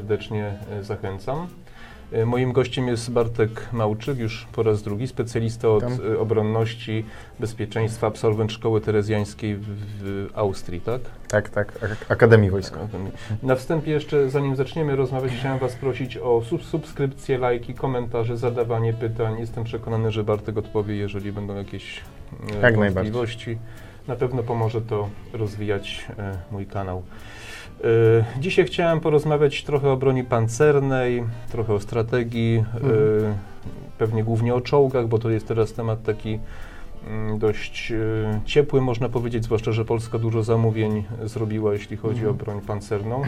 serdecznie y, zachęcam. Y, Moim gościem jest Bartek Małczyk, już po raz drugi, specjalista od Witam. y, obronności, bezpieczeństwa, absolwent Szkoły Terezjańskiej w, Austrii, tak? Tak, tak, Ak- Akademii Wojskowej. Na wstępie jeszcze, zanim zaczniemy rozmawiać, chciałem Was prosić o sub subskrypcje, lajki, komentarze, zadawanie pytań. Jestem przekonany, że Bartek odpowie, jeżeli będą jakieś e, Jak wątpliwości. Na pewno pomoże to rozwijać e, mój kanał. E, dzisiaj chciałem porozmawiać trochę o broni pancernej, trochę o strategii, Mhm. e, pewnie głównie o czołgach, bo to jest teraz temat taki mm, dość e, ciepły, można powiedzieć, zwłaszcza, że Polska dużo zamówień zrobiła, jeśli chodzi Mhm. o broń pancerną.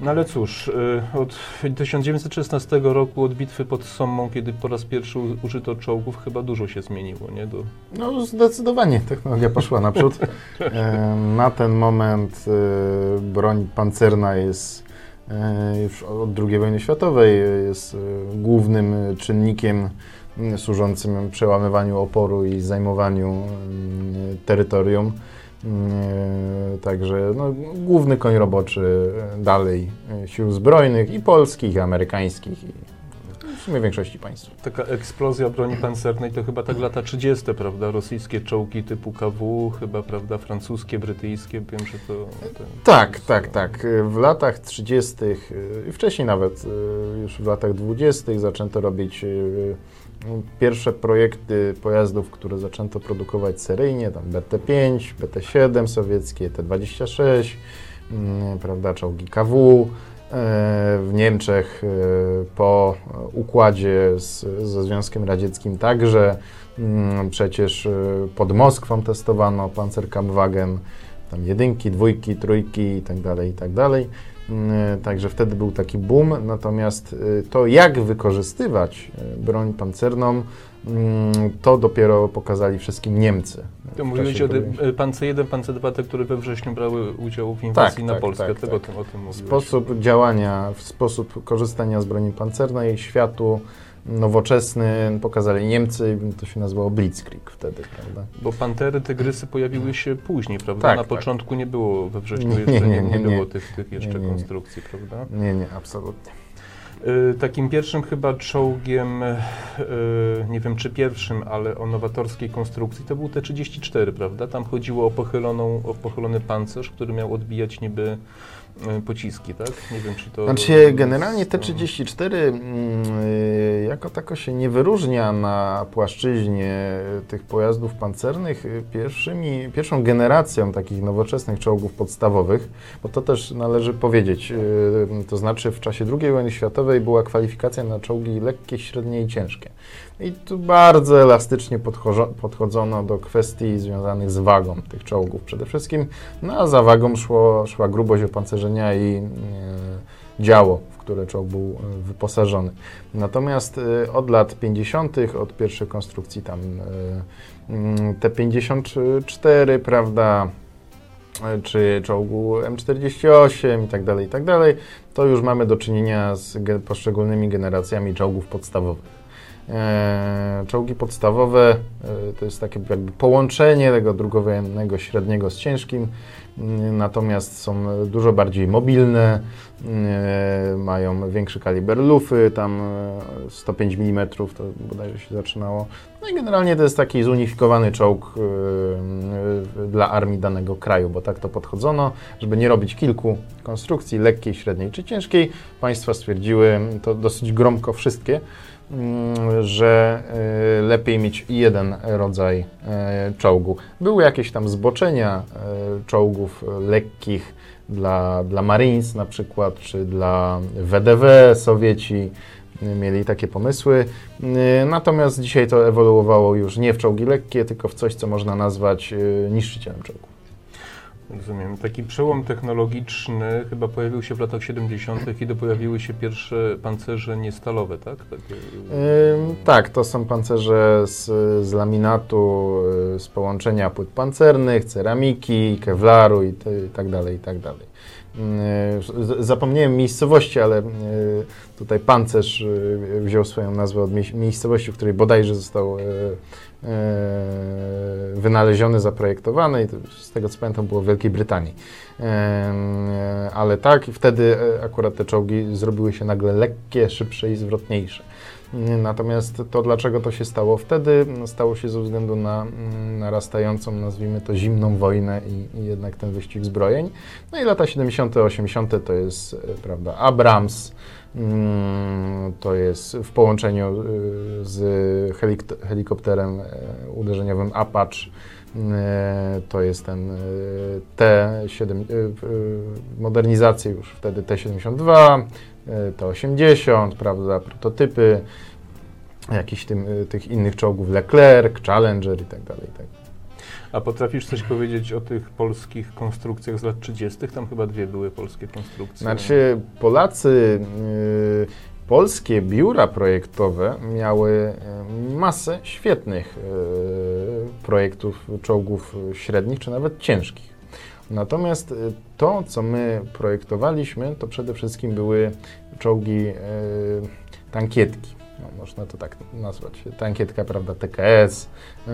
No ale cóż, e, od 1916 roku, od bitwy pod Sommą, kiedy po raz pierwszy użyto czołgów, chyba dużo się zmieniło, nie? Do, No zdecydowanie technologia poszła naprzód. Na ten moment e, broń pancerna jest e, już od II wojny światowej jest głównym czynnikiem służącym przełamywaniu oporu i zajmowaniu terytorium. E, Także no, główny koń roboczy e, dalej e, sił zbrojnych i polskich, i amerykańskich, i w sumie większości państw. taka eksplozja broni pancernej to chyba tak lata 30., prawda? Rosyjskie czołgi typu KW, chyba, prawda? Francuskie, brytyjskie, wiem, że to... to Tak, tak, tak. W latach 30. i wcześniej nawet, już w latach 20. zaczęto robić pierwsze projekty pojazdów, które zaczęto produkować seryjnie, tam BT-5, BT-7 sowieckie, T-26, mm, prawda, czołgi KW. E, W Niemczech e, po układzie z, ze Związkiem Radzieckim także mm, przecież e, pod Moskwą testowano Panzerkampfwagen, tam jedynki, dwójki, trójki i tak Mm, Także wtedy był taki boom, natomiast y, to jak wykorzystywać y, broń pancerną, to dopiero pokazali wszystkim Niemcy. To mówiłeś o tym Pance 1, Pance 2, te, które we wrześniu brały udział w inwazji Tak, na tak, Polskę. tak, Tego tak. o tym, o tym mówiłeś. Sposób działania, sposób korzystania z broni pancernej światu nowoczesny pokazali Niemcy, to się nazywało Blitzkrieg wtedy, prawda? Bo Pantery, Tygrysy pojawiły się później, prawda? Tak, na tak. początku nie było we wrześniu Nie, jeszcze, nie, nie, nie, było tych, tych jeszcze konstrukcji, prawda? Nie, nie, absolutnie. Y, Takim pierwszym chyba czołgiem, y, nie wiem czy pierwszym, ale o nowatorskiej konstrukcji to był T-34, prawda? Tam chodziło o, pochyloną, o pochylony pancerz, który miał odbijać niby pociski, tak? Nie wiem czy to... Znaczy, generalnie T-34 mm, y, jako tako się nie wyróżnia na płaszczyźnie tych pojazdów pancernych y, pierwszymi, pierwszą generacją takich nowoczesnych czołgów podstawowych, bo to też należy powiedzieć, y, to znaczy w czasie II wojny światowej była kwalifikacja na czołgi lekkie, średnie i ciężkie. I tu bardzo elastycznie podchodzo- podchodzono do kwestii związanych z wagą tych czołgów przede wszystkim, no a za wagą szło, szła grubość opancerzenia i e, działo, w które czołg był e, wyposażony. Natomiast e, od lat 50., od pierwszej konstrukcji tam mm, T-54, prawda, czy czołgu M48 i tak dalej, i tak dalej, to już mamy do czynienia z poszczególnymi generacjami czołgów podstawowych. E, czołgi podstawowe e, to jest takie jakby połączenie tego drugowojennego średniego z ciężkim, mm, natomiast są dużo bardziej mobilne, e, mają większy kaliber lufy, tam e, 105 mm to bodajże się zaczynało. No i generalnie to jest taki zunifikowany czołg dla armii danego kraju, bo tak to podchodzono, żeby nie robić kilku konstrukcji, lekkiej, średniej czy ciężkiej. Państwa stwierdziły, to dosyć gromko wszystkie, mm, że e, lepiej mieć jeden rodzaj e, czołgu. Były jakieś tam zboczenia e, czołgów lekkich dla, dla Marines na przykład, czy dla WDW Sowieci mieli takie pomysły. Natomiast dzisiaj to ewoluowało już nie w czołgi lekkie, tylko w coś, co można nazwać niszczycielem czołgów. Rozumiem. Taki przełom technologiczny chyba pojawił się w latach 70., kiedy pojawiły się pierwsze pancerze niestalowe, tak? Takie, Ym, tak, to są pancerze z, z laminatu, y, z połączenia płyt pancernych, ceramiki, kewlaru i, te- i tak dalej, i tak dalej. Z- Zapomniałem miejscowości, ale yy, tutaj pancerz yy, wziął swoją nazwę od mie- miejscowości, w której bodajże został wynaleziony, zaprojektowany z tego co pamiętam było w Wielkiej Brytanii. E, ale tak, wtedy e, akurat te czołgi zrobiły się nagle lekkie, szybsze i zwrotniejsze. Natomiast to, dlaczego to się stało wtedy, stało się ze względu na mm, narastającą, nazwijmy to, zimną wojnę i, i jednak ten wyścig zbrojeń. No i lata 70., 80. to jest, e, prawda, Abrams, mm, to jest w połączeniu e, z helik- helikopterem e, uderzeniowym Apache, to jest ten T7, modernizacje już wtedy T-72, T-80, prawda, prototypy jakichś tym, tych innych czołgów Leclerc, Challenger i tak dalej. Tak. A potrafisz coś powiedzieć o tych polskich konstrukcjach z lat 30.? Tam chyba dwie były polskie konstrukcje. Znaczy, Polacy, yy, polskie biura projektowe miały y, masę świetnych yy, projektów czołgów średnich, czy nawet ciężkich. Natomiast y, to, co my projektowaliśmy, to przede wszystkim były czołgi yy, tankietki no, można to tak nazwać, tankietka, prawda, TKS. Yy,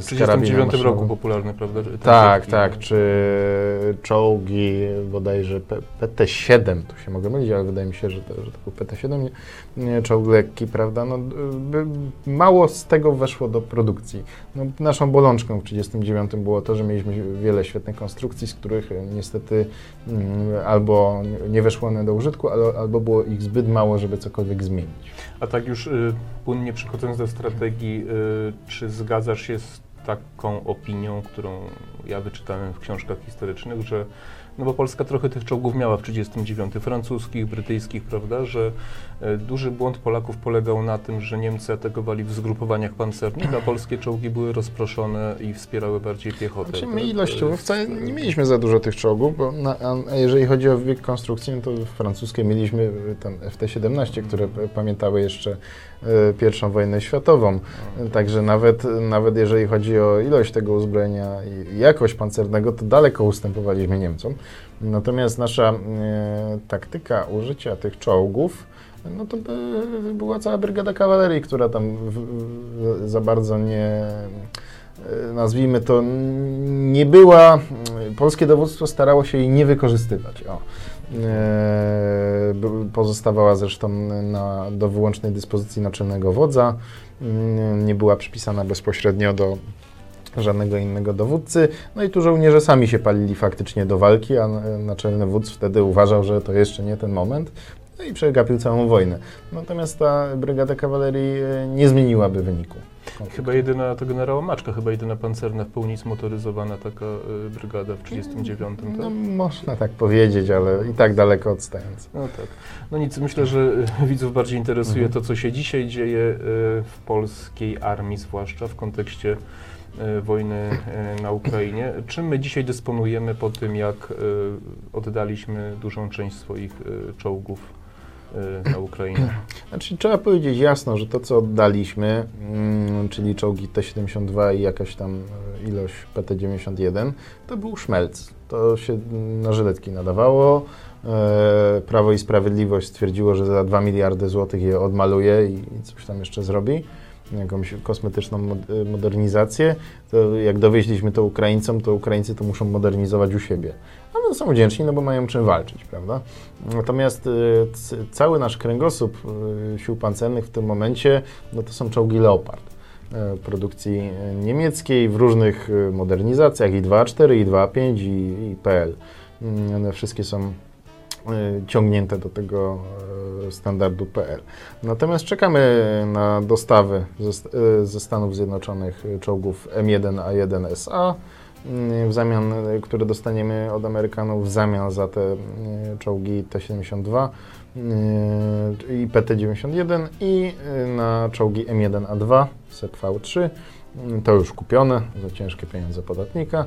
w 1939 roku popularny, prawda? Tak, tak, czy czołgi bodajże PT-7, tu się mogę mylić, ale wydaje mi się, że to, że to był PT-7, nie, czołg lekki, prawda, no, by, mało z tego weszło do produkcji. No, naszą bolączką w 1939 było to, że mieliśmy wiele świetnych konstrukcji, z których niestety mm, albo nie weszło one do użytku, albo było ich zbyt mało, żeby cokolwiek zmienić. A tak już y, płynnie przechodząc do strategii, y, czy zgadzasz się z taką opinią, którą ja wyczytałem w książkach historycznych, że no bo Polska trochę tych czołgów miała w 1939, francuskich, brytyjskich, prawda, że e, duży błąd Polaków polegał na tym, że Niemcy atakowali w zgrupowaniach pancernych, a polskie czołgi były rozproszone i wspierały bardziej piechotę. Znaczy my ilościowo wcale nie mieliśmy za dużo tych czołgów, bo na, a jeżeli chodzi o wiek konstrukcji, no to francuskie mieliśmy tam FT-17, które pamiętały jeszcze e, pierwszą wojnę światową. Także nawet, nawet jeżeli chodzi o ilość tego uzbrojenia i jakość pancernego, to daleko ustępowaliśmy Niemcom. Natomiast nasza e, taktyka użycia tych czołgów, no to by była cała brygada kawalerii, która tam za bardzo nie, e, nazwijmy to, nie była, polskie dowództwo starało się jej nie wykorzystywać. O. E, pozostawała zresztą na, do wyłącznej dyspozycji naczelnego wodza, nie była przypisana bezpośrednio do żadnego innego dowódcy. No i tu żołnierze sami się palili faktycznie do walki, a naczelny wódz wtedy uważał, że to jeszcze nie ten moment. No i przegapił całą wojnę. Natomiast ta brygada kawalerii e, nie zmieniłaby wyniku. Chyba jedyna, to generała Maczka, chyba jedyna pancerna w pełni zmotoryzowana taka y, brygada w 1939, tak? No, można tak powiedzieć, ale i tak daleko odstając. No tak. No nic, myślę, że widzów bardziej interesuje mhm. to, co się dzisiaj dzieje y, w polskiej armii, zwłaszcza w kontekście E, wojny e, na Ukrainie. Czym my dzisiaj dysponujemy po tym, jak oddaliśmy dużą część swoich czołgów na Ukrainę? Znaczy, trzeba powiedzieć jasno, że to, co oddaliśmy, mm, czyli czołgi T-72 i jakaś tam ilość PT-91, to był szmelc. To się na żyletki nadawało. Prawo i Sprawiedliwość stwierdziło, że za 2 miliardy złotych je odmaluje i coś tam jeszcze zrobi jakąś kosmetyczną modernizację, to jak dowieźliśmy to Ukraińcom, to Ukraińcy to muszą modernizować u siebie. Ale są wdzięczni, no bo mają czym walczyć, prawda? Natomiast y, cały nasz kręgosłup y, sił pancernych w tym momencie, no to są czołgi Leopard y, produkcji niemieckiej w różnych modernizacjach i 2A4, i 2A5, i, i PL. One wszystkie są ciągnięte do tego standardu PL. Natomiast czekamy na dostawy ze, ze Stanów Zjednoczonych czołgów M1A1SA, w zamian, które dostaniemy od Amerykanów w zamian za te czołgi T-72 i PT-91 i na czołgi M1A2 SEPV-3. To już kupione za ciężkie pieniądze podatnika.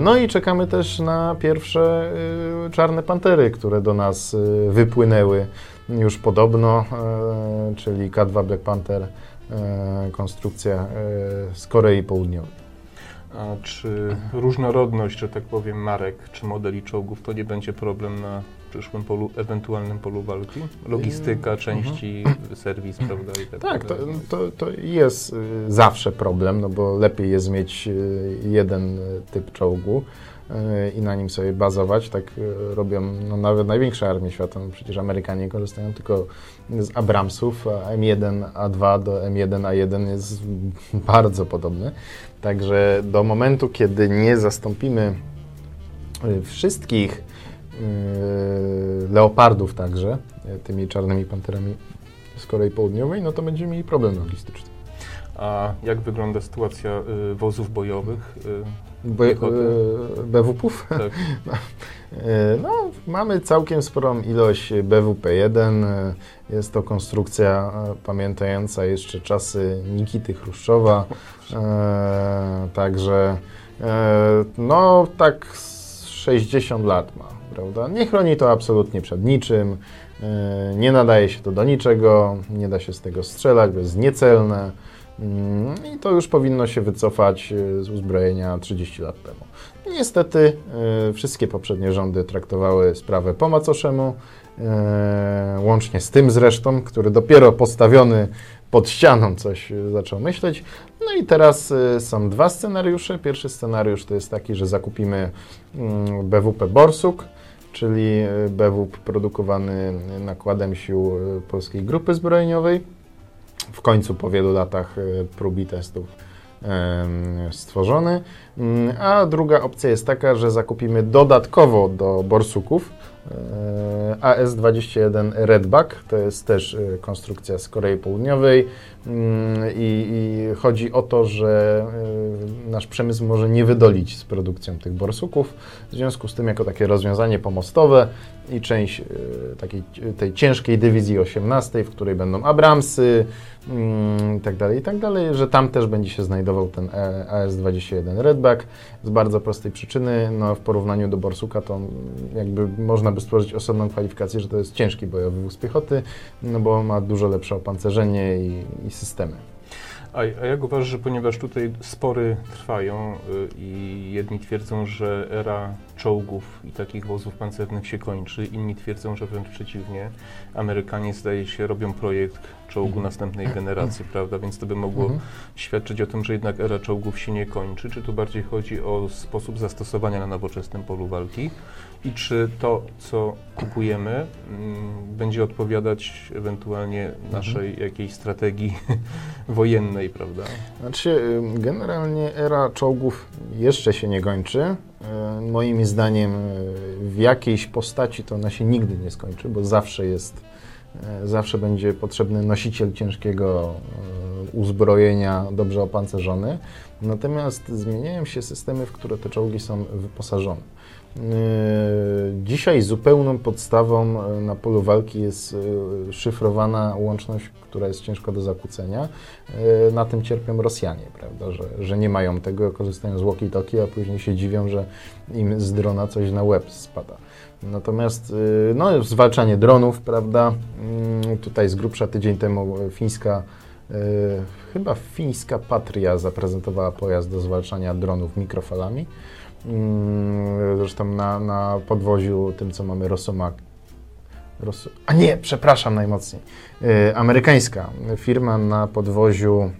No i czekamy też na pierwsze czarne pantery, które do nas wypłynęły już podobno, czyli K2 Black Panther, konstrukcja z Korei Południowej. A czy różnorodność, że tak powiem, marek czy modeli czołgów to nie będzie problem na przyszłym polu, ewentualnym polu walki? Logistyka, części, serwis, prawda? I tak, Tak, to, to, to jest y, zawsze problem, no bo lepiej jest mieć y, jeden y, typ czołgu i na nim sobie bazować. Tak robią no, nawet największe armie świata. No, przecież Amerykanie korzystają tylko z Abramsów, a M1A2 do M1A1 jest bardzo podobny. Także do momentu, kiedy nie zastąpimy wszystkich leopardów także, y, tymi czarnymi panterami z Korei Południowej, no to będziemy mieli problem logistyczny. A jak wygląda sytuacja y, wozów bojowych? Y, Bo, Piechoty. y, BWP-ów? tak, Y, No, mamy całkiem sporą ilość BWP-1. y, Jest to konstrukcja pamiętająca jeszcze czasy Nikity Chruszczowa. E, Także e, no tak z 60 lat ma, prawda? Nie chroni to absolutnie przed niczym. e, Nie nadaje się to do niczego, nie da się z tego strzelać, bo jest niecelne. Mm, I to już powinno się wycofać e, z uzbrojenia 30 lat temu. Niestety e, wszystkie poprzednie rządy traktowały sprawę po macoszemu, łącznie z tym zresztą, który dopiero postawiony pod ścianą coś zaczął myśleć. No i teraz są dwa scenariusze. Pierwszy scenariusz to jest taki, że zakupimy mm, BWP Borsuk, czyli BWP produkowany nakładem sił e, Polskiej Grupy Zbrojeniowej. W końcu po wielu latach e, prób i testów stworzony. Mm, A druga opcja jest taka, że zakupimy dodatkowo do borsuków e, AS-21 Redback. To jest też konstrukcja z Korei Południowej i, i chodzi o to, że e, nasz przemysł może nie wydolić z produkcją tych borsuków. W związku z tym jako takie rozwiązanie pomostowe i część e, takiej tej ciężkiej dywizji 18, w której będą Abramsy mm, tak dalej, i tak dalej, że tam też będzie się znajdował ten E- AS-21 Redback z bardzo prostej przyczyny, no w porównaniu do Borsuka to mm, jakby można by stworzyć osobną kwalifikację, że to jest ciężki bojowy wóz piechoty, no bo ma dużo lepsze opancerzenie i, i systemy. A, jak uważasz, że ponieważ tutaj spory trwają y, i jedni twierdzą, że era czołgów i takich wozów pancernych się kończy, inni twierdzą, że wręcz przeciwnie. Amerykanie zdaje się robią projekt czołgu Mhm. następnej generacji, prawda? Więc to by mogło Mhm. świadczyć o tym, że jednak era czołgów się nie kończy. Czy tu bardziej chodzi o sposób zastosowania na nowoczesnym polu walki? I czy to, co kupujemy, mm, będzie odpowiadać ewentualnie naszej jakiejś strategii wojennej, prawda? Znaczy, y, generalnie era czołgów jeszcze się nie kończy. Y, Moim zdaniem y, w jakiejś postaci to ona się nigdy nie skończy, bo zawsze jest, zawsze będzie potrzebny nosiciel ciężkiego uzbrojenia, dobrze opancerzony. Natomiast zmieniają się systemy, w które te czołgi są wyposażone. Y, Dzisiaj zupełną podstawą y, na polu walki jest y, szyfrowana łączność, która jest ciężko do zakłócenia. Na tym cierpią Rosjanie, prawda, że, że nie mają tego, korzystają z walkie-talkie, a później się dziwią, że im z drona coś na łeb spada. Natomiast no, zwalczanie dronów, prawda, tutaj z grubsza tydzień temu fińska, chyba fińska Patria zaprezentowała pojazd do zwalczania dronów mikrofalami. Mm, Zresztą na, na podwoziu tym, co mamy Rosomak. Ros... A nie, przepraszam najmocniej. Y, amerykańska firma na podwoziu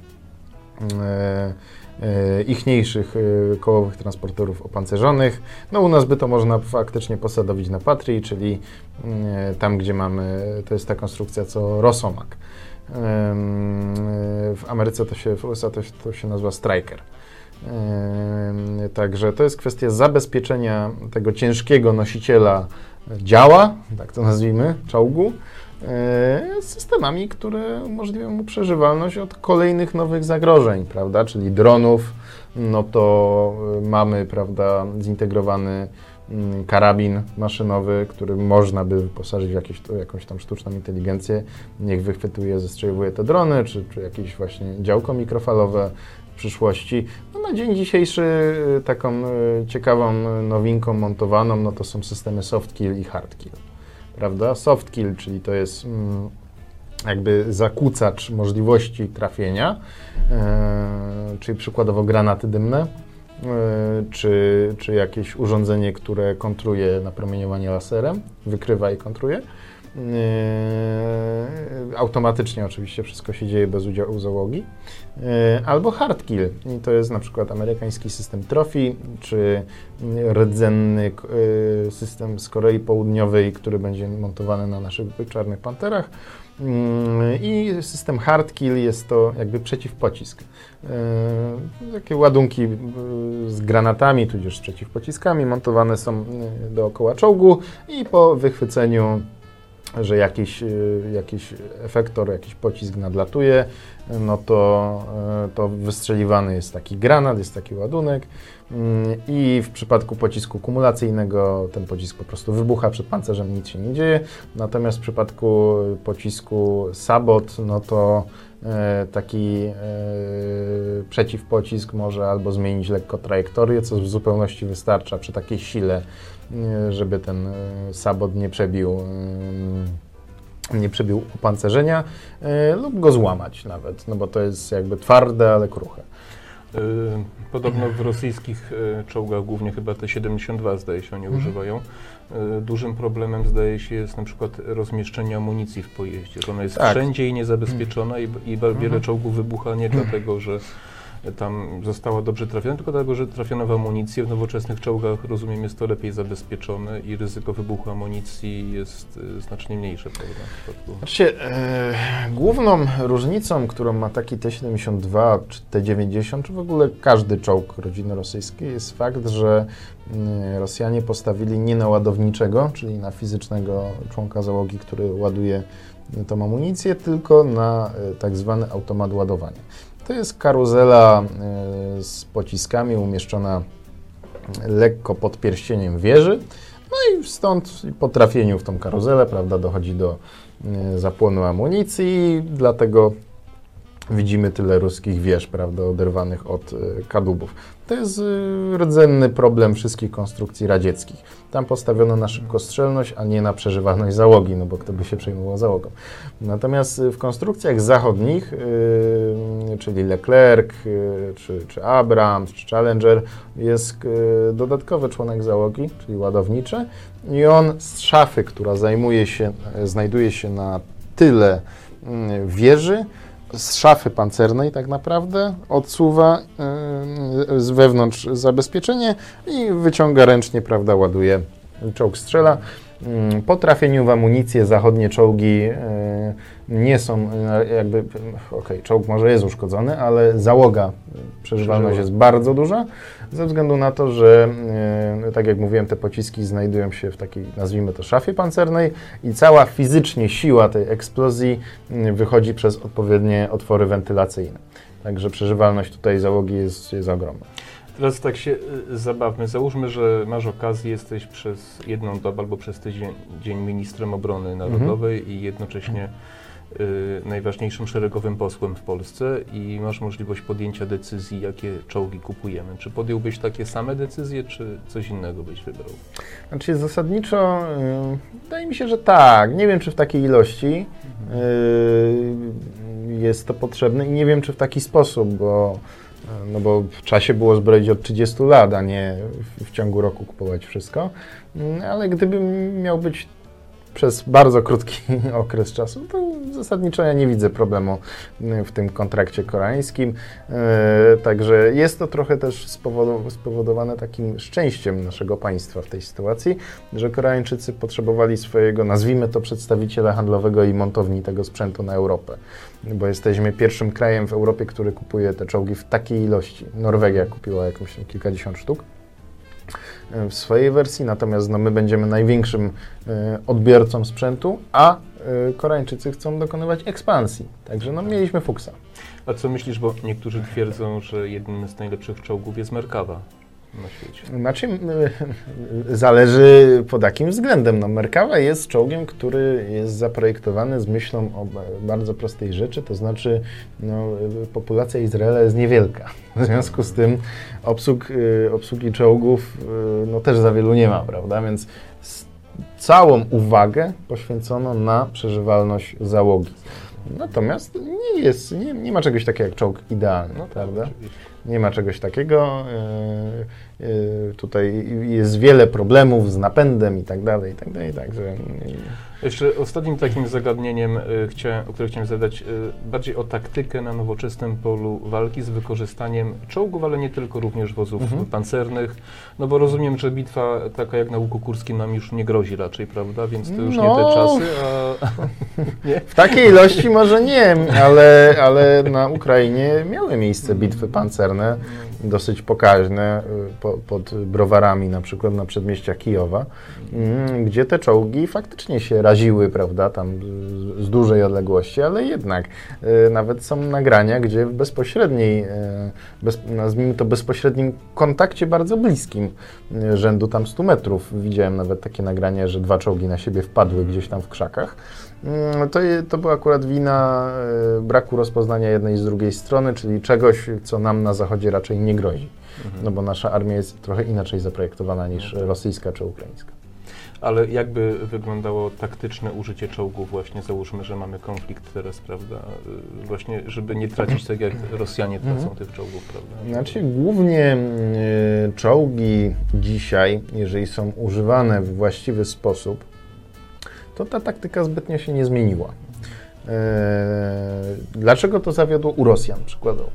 y, y, ichniejszych y, kołowych transporterów opancerzonych. No u nas by to można faktycznie posadowić na Patrii, czyli y, tam, gdzie mamy, to jest ta konstrukcja co Rosomak. W Ameryce to się, w USA to, się- to się nazywa Striker. Także to jest kwestia zabezpieczenia tego ciężkiego nosiciela działa, tak to nazwijmy, czołgu, z systemami, które umożliwią mu przeżywalność od kolejnych nowych zagrożeń, prawda, czyli dronów, no to y, mamy, prawda, zintegrowany mm, karabin maszynowy, który można by wyposażyć w jakieś, jakąś tam sztuczną inteligencję, niech wychwytuje, zestrzeliwuje te drony, czy, czy jakieś właśnie działko mikrofalowe przyszłości. No na dzień dzisiejszy y, taką y, ciekawą y, nowinką montowaną, no to są systemy soft kill i hard kill, prawda? Soft kill, czyli to jest mm, jakby zakłócacz możliwości trafienia, e, czyli przykładowo granaty dymne, czy, czy jakieś urządzenie, które kontruje napromieniowanie laserem, wykrywa i kontruje. Automatycznie oczywiście wszystko się dzieje bez udziału załogi. Albo hard kill. I to jest na przykład amerykański system Trophy, czy rdzenny system z Korei Południowej, który będzie montowany na naszych czarnych panterach. I system hard kill jest to jakby przeciwpocisk. Takie ładunki z granatami, tudzież z przeciwpociskami montowane są dookoła czołgu i po wychwyceniu że jakiś, y, jakiś efektor, jakiś pocisk nadlatuje, no to, y, to wystrzeliwany jest taki granat, jest taki ładunek mm, i w przypadku pocisku kumulacyjnego ten pocisk po prostu wybucha przed pancerzem, nic się nie dzieje, natomiast w przypadku pocisku sabot, no to taki e, przeciwpocisk może albo zmienić lekko trajektorię, co w zupełności wystarcza przy takiej sile żeby ten e, sabot nie przebił e, nie przebił opancerzenia e, lub go złamać nawet, no bo to jest jakby twarde, ale kruche. Podobno w rosyjskich czołgach, głównie chyba te 72 zdaje się oni mhm. używają, dużym problemem zdaje się jest na przykład rozmieszczenie amunicji w pojeździe, że ona jest tak. wszędzie i niezabezpieczona i, i wiele mhm. czołgów wybucha nie dlatego, że tam została dobrze trafiona, tylko dlatego, że trafiono w amunicję. W nowoczesnych czołgach, rozumiem, jest to lepiej zabezpieczone i ryzyko wybuchu amunicji jest y, znacznie mniejsze, prawda? Znaczy, e, główną różnicą, którą ma taki T-72 czy T-90, czy w ogóle każdy czołg rodziny rosyjskiej, jest fakt, że y, Rosjanie postawili nie na ładowniczego, czyli na fizycznego członka załogi, który ładuje tą amunicję, tylko na y, tak zwany automat ładowania. To jest karuzela e, z pociskami umieszczona lekko pod pierścieniem wieży. No i stąd po trafieniu w tą karuzelę, prawda, dochodzi do e, zapłonu amunicji dlatego widzimy tyle ruskich wież, prawda, oderwanych od e, kadłubów. To jest rdzenny problem wszystkich konstrukcji radzieckich. Tam postawiono na szybkostrzelność, a nie na przeżywalność załogi, no bo kto by się przejmował załogą. Natomiast w konstrukcjach zachodnich, czyli Leclerc, czy, czy Abrams, czy Challenger, jest dodatkowy członek załogi, czyli ładowniczy i on z szafy, która zajmuje się, znajduje się na tyle mm, wieży, z szafy pancernej tak naprawdę odsuwa yy, z wewnątrz zabezpieczenie i wyciąga ręcznie, prawda, ładuje, czołg strzela. Yy, po trafieniu w amunicję zachodnie czołgi yy, nie są jakby, okej, okay, czołg może jest uszkodzony, ale załoga, przeżywalność jest bardzo duża, ze względu na to, że e, tak jak mówiłem, te pociski znajdują się w takiej, nazwijmy to, szafie pancernej i cała fizycznie siła tej eksplozji wychodzi przez odpowiednie otwory wentylacyjne. Także przeżywalność tutaj załogi jest, jest ogromna. Teraz tak się y, zabawmy. Załóżmy, że masz okazję, jesteś przez jedną dobę albo przez tydzień dzień ministrem obrony narodowej mhm. i jednocześnie Y, najważniejszym szeregowym posłem w Polsce i masz możliwość podjęcia decyzji, jakie czołgi kupujemy. Czy podjąłbyś takie same decyzje, czy coś innego byś wybrał? Znaczy zasadniczo yy, wydaje mi się, że tak. Nie wiem, czy w takiej ilości yy, jest to potrzebne i nie wiem, czy w taki sposób, bo no bo w czasie było zbroić od 30 lat, a nie w, w ciągu roku kupować wszystko. Mm, ale gdybym miał być przez bardzo krótki okres czasu, to zasadniczo ja nie widzę problemu y, w tym kontrakcie koreańskim. Y, także jest to trochę też spowodowane takim szczęściem naszego państwa w tej sytuacji, że Koreańczycy potrzebowali swojego, nazwijmy to, przedstawiciela handlowego i montowni tego sprzętu na Europę. Bo jesteśmy pierwszym krajem w Europie, który kupuje te czołgi w takiej ilości. Norwegia kupiła jakąś kilkadziesiąt sztuk w swojej wersji, natomiast no, my będziemy największym e, odbiorcą sprzętu, a e, Koreańczycy chcą dokonywać ekspansji. Także no, mieliśmy fuksa. A co myślisz, bo niektórzy twierdzą, że jednym z najlepszych czołgów jest Merkawa na świecie? Znaczy, zależy pod jakim względem. No, Merkawa jest czołgiem, który jest zaprojektowany z myślą o bardzo prostej rzeczy, to znaczy no, populacja Izraela jest niewielka. W związku z tym obsług, y, obsługi czołgów y, no, też za wielu nie ma, prawda? Więc całą uwagę poświęcono na przeżywalność załogi. Natomiast nie jest, nie, nie ma czegoś takiego jak czołg idealny, no, tak, prawda? Oczywiście. Nie ma czegoś takiego. E, tutaj jest wiele problemów z napędem i tak dalej, i tak dalej, także... e, Jeszcze ostatnim takim zagadnieniem, y, chciałem, o które chciałem zadać, y, bardziej o taktykę na nowoczesnym polu walki z wykorzystaniem czołgów, ale nie tylko, również wozów Mhm. pancernych. No bo rozumiem, że bitwa taka jak na Łuku Kurskim nam już nie grozi raczej, prawda? Więc to już nie No. te czasy, a... nie? W takiej ilości może nie, ale, ale na Ukrainie miały miejsce bitwy pancerne, dosyć pokaźne, y, po, pod browarami, na przykład na przedmieściach Kijowa, mm, gdzie te czołgi faktycznie się raziły, prawda, tam z, z dużej odległości, ale jednak y, nawet są nagrania, gdzie w bezpośredniej, y, bez, nazwijmy to bezpośrednim kontakcie bardzo bliskim, rzędu tam 100 metrów, widziałem nawet takie nagranie, że dwa czołgi na siebie wpadły gdzieś tam w krzakach. Mm, To, to była akurat wina e, braku rozpoznania jednej z drugiej strony, czyli czegoś, co nam na Zachodzie raczej nie grozi. No bo nasza armia jest trochę inaczej zaprojektowana niż rosyjska czy ukraińska. Ale jakby wyglądało taktyczne użycie czołgów właśnie, załóżmy, że mamy konflikt teraz, prawda? Y, Właśnie, żeby nie tracić tak jak Rosjanie tracą Mhm. tych czołgów, prawda? Znaczy, głównie y, czołgi dzisiaj, jeżeli są używane w właściwy sposób, to ta taktyka zbytnio się nie zmieniła. E, Dlaczego to zawiodło u Rosjan przykładowo?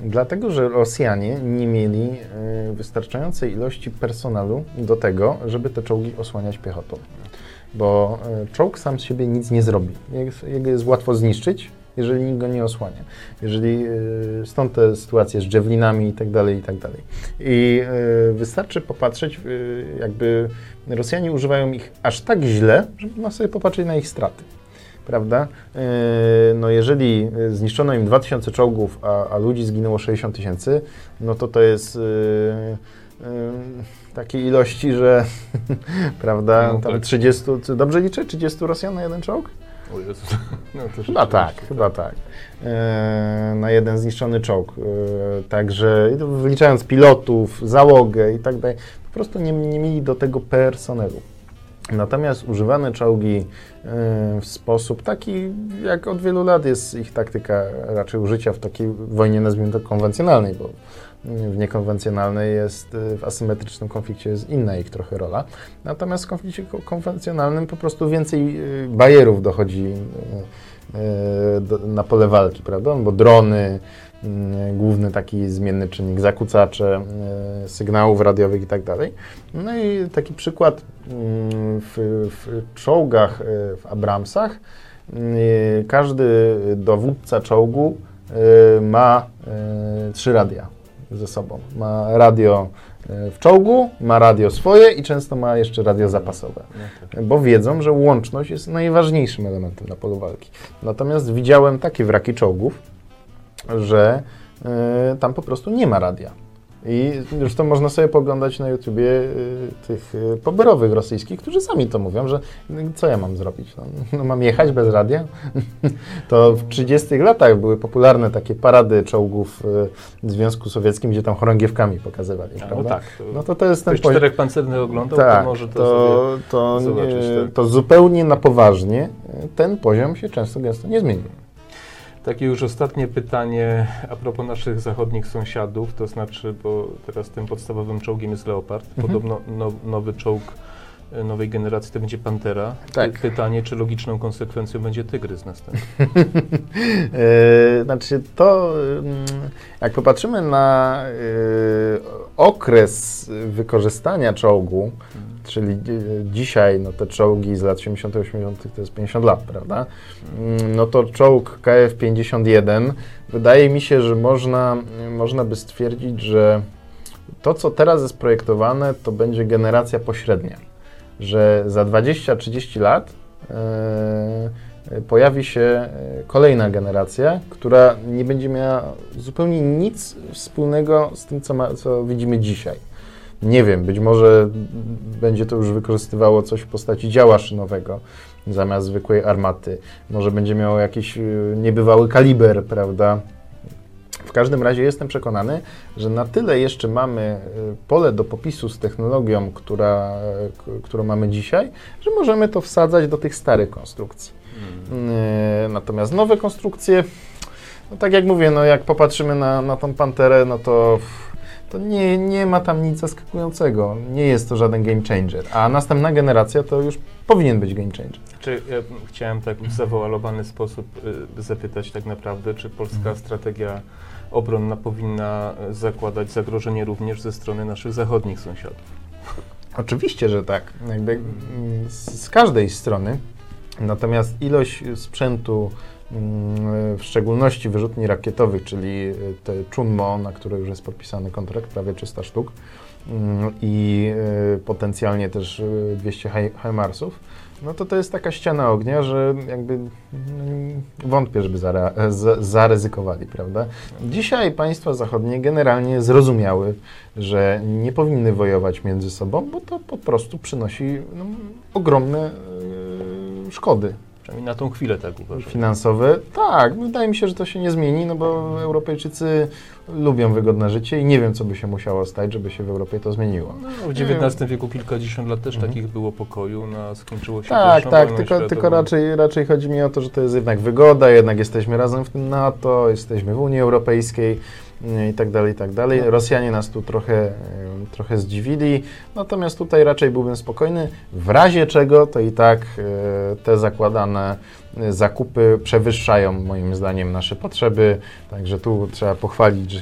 Dlatego, że Rosjanie nie mieli e, wystarczającej ilości personelu do tego, żeby te czołgi osłaniać piechotą. Bo e, czołg sam z siebie nic nie zrobi. Jego jest łatwo zniszczyć, jeżeli nikt go nie osłania. Jeżeli e, stąd te sytuacje z dżewlinami i tak dalej, i tak dalej. I e, wystarczy popatrzeć, e, jakby Rosjanie używają ich aż tak źle, że można sobie popatrzeć na ich straty. Prawda? No jeżeli zniszczono im 2000 czołgów, a, a ludzi zginęło 60 tysięcy, no to to jest takiej ilości, że prawda, No tam tak. 30, czy dobrze liczę, 30 Rosjan na jeden czołg? O Jezus. No, to Chyba tak, rzeczywiście. chyba tak. E, na jeden zniszczony czołg. E, także wyliczając pilotów, załogę i tak dalej, po prostu nie, nie mieli do tego personelu. Natomiast używane czołgi e, w sposób taki, jak od wielu lat jest ich taktyka raczej użycia w takiej wojnie, nazwijmy to konwencjonalnej, bo mm, w niekonwencjonalnej jest, e, w asymetrycznym konflikcie jest inna ich trochę rola. Natomiast w konflikcie ko- konwencjonalnym po prostu więcej bajerów dochodzi do, na pole walki, prawda? Bo drony, główny taki zmienny czynnik, zakłócacze e, sygnałów radiowych i tak dalej. No i taki przykład mm, w, w czołgach, e, w Abramsach, mm, każdy dowódca czołgu e, ma e, trzy radia ze sobą. Ma radio e, w czołgu, ma radio swoje i często ma jeszcze radio zapasowe No tak. bo wiedzą, że łączność jest najważniejszym elementem na polu walki. Natomiast widziałem takie wraki czołgów, że e, tam po prostu nie ma radia. I zresztą można sobie poglądać na YouTubie e, tych e, poberowych rosyjskich, którzy sami to mówią, że no, co ja mam zrobić? No, no mam jechać bez radia? to w 30 latach były popularne takie parady czołgów w Związku Sowieckim, gdzie tam chorągiewkami pokazywali, A, no prawda? tak. To, No to to jest ten poziom. czterech pancernych oglądał, Tak, to może to, to, to, zobaczyć, nie, tak. to zupełnie na poważnie ten poziom się często gęsto nie zmienił. Takie już ostatnie pytanie a propos naszych zachodnich sąsiadów, to znaczy, bo teraz tym podstawowym czołgiem jest Leopard, Mhm. podobno no, nowy czołg nowej generacji to będzie Pantera. Tak. Py- Pytanie, czy logiczną konsekwencją będzie Tygrys następny. E, znaczy to, mm, jak popatrzymy na e, okres wykorzystania czołgu, czyli e, dzisiaj no, te czołgi z lat 70 80 to jest 50 lat, prawda? Mm, No to czołg KF-51 wydaje mi się, że można, można by stwierdzić, że to, co teraz jest projektowane, to będzie generacja pośrednia. Że za 20-30 lat e, pojawi się e, kolejna generacja, która nie będzie miała zupełnie nic wspólnego z tym, co, ma, co widzimy dzisiaj. Nie wiem, być może będzie to już wykorzystywało coś w postaci działa szynowego zamiast zwykłej armaty. Może będzie miało jakiś y, niebywały kaliber, prawda? W każdym razie jestem przekonany, że na tyle jeszcze mamy y, pole do popisu z technologią, która, k- którą mamy dzisiaj, że możemy to wsadzać do tych starych konstrukcji. Y, Natomiast nowe konstrukcje, No tak jak mówię, no jak popatrzymy na, na tą Panterę, no to, to nie, nie ma tam nic zaskakującego. Nie jest to żaden game changer. A następna generacja to już powinien być game changer. Czy ja chciałem tak w zawoalowany sposób y, zapytać tak naprawdę, czy polska Mhm. strategia obronna powinna y, zakładać zagrożenie również ze strony naszych zachodnich sąsiadów? Oczywiście, że tak. Jakby mm, z, każdej strony. Natomiast ilość sprzętu, mm, w szczególności wyrzutni rakietowych, czyli te Chunmo, na które już jest podpisany kontrakt, prawie 300 sztuk, mm, i y, potencjalnie też y, 200 Hi- HIMARSów, no to to jest taka ściana ognia, że jakby mm, wątpię, żeby zaryzykowali, prawda? Dzisiaj państwa zachodnie generalnie zrozumiały, że nie powinny wojować między sobą, bo to po prostu przynosi no, ogromne e, szkody Przynajmniej na tą chwilę tak uważam. finansowe. Tak, wydaje mi się, że to się nie zmieni, no bo Europejczycy lubią wygodne życie i nie wiem, co by się musiało stać, żeby się w Europie to zmieniło. No, w XIX wieku kilkadziesiąt lat też Mhm. takich było pokoju, no, skończyło się Tak, tak, tylko, tylko raczej, raczej chodzi mi o to, że to jest jednak wygoda, jednak jesteśmy razem w tym NATO, jesteśmy w Unii Europejskiej i tak dalej, i tak dalej. Rosjanie nas tu trochę, trochę zdziwili, natomiast tutaj raczej byłbym spokojny. W razie czego, to i tak e, te zakładane zakupy przewyższają moim zdaniem nasze potrzeby, także tu trzeba pochwalić e,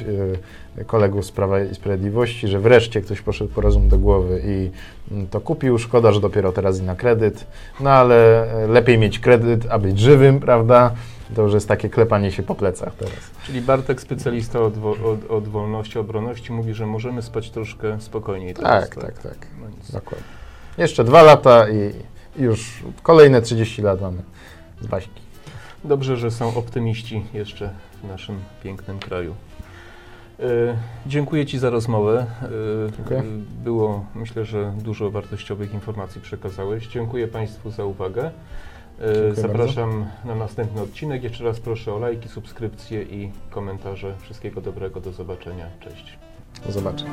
kolegów z Prawa i Sprawiedliwości, że wreszcie ktoś poszedł po rozum do głowy i mm, to kupił. Szkoda, że dopiero teraz i na kredyt, no ale e, lepiej mieć kredyt, a być żywym, prawda? To już jest takie klepanie się po plecach teraz. Czyli Bartek, specjalista od, wo- od, od wolności, obronności, mówi, że możemy spać troszkę spokojniej teraz. Tak, tak, tak. No nic. Dokładnie. Jeszcze dwa lata i i już kolejne 30 lat mamy z baśki. Dobrze, że są optymiści jeszcze w naszym pięknym kraju. E, dziękuję Ci za rozmowę. Dziękuję. e, Było, myślę, że dużo wartościowych informacji przekazałeś. Dziękuję Państwu za uwagę. Dziękuję Zapraszam na następny odcinek. Jeszcze raz proszę o lajki, subskrypcje i komentarze. Wszystkiego dobrego, do zobaczenia. Cześć. Do zobaczenia.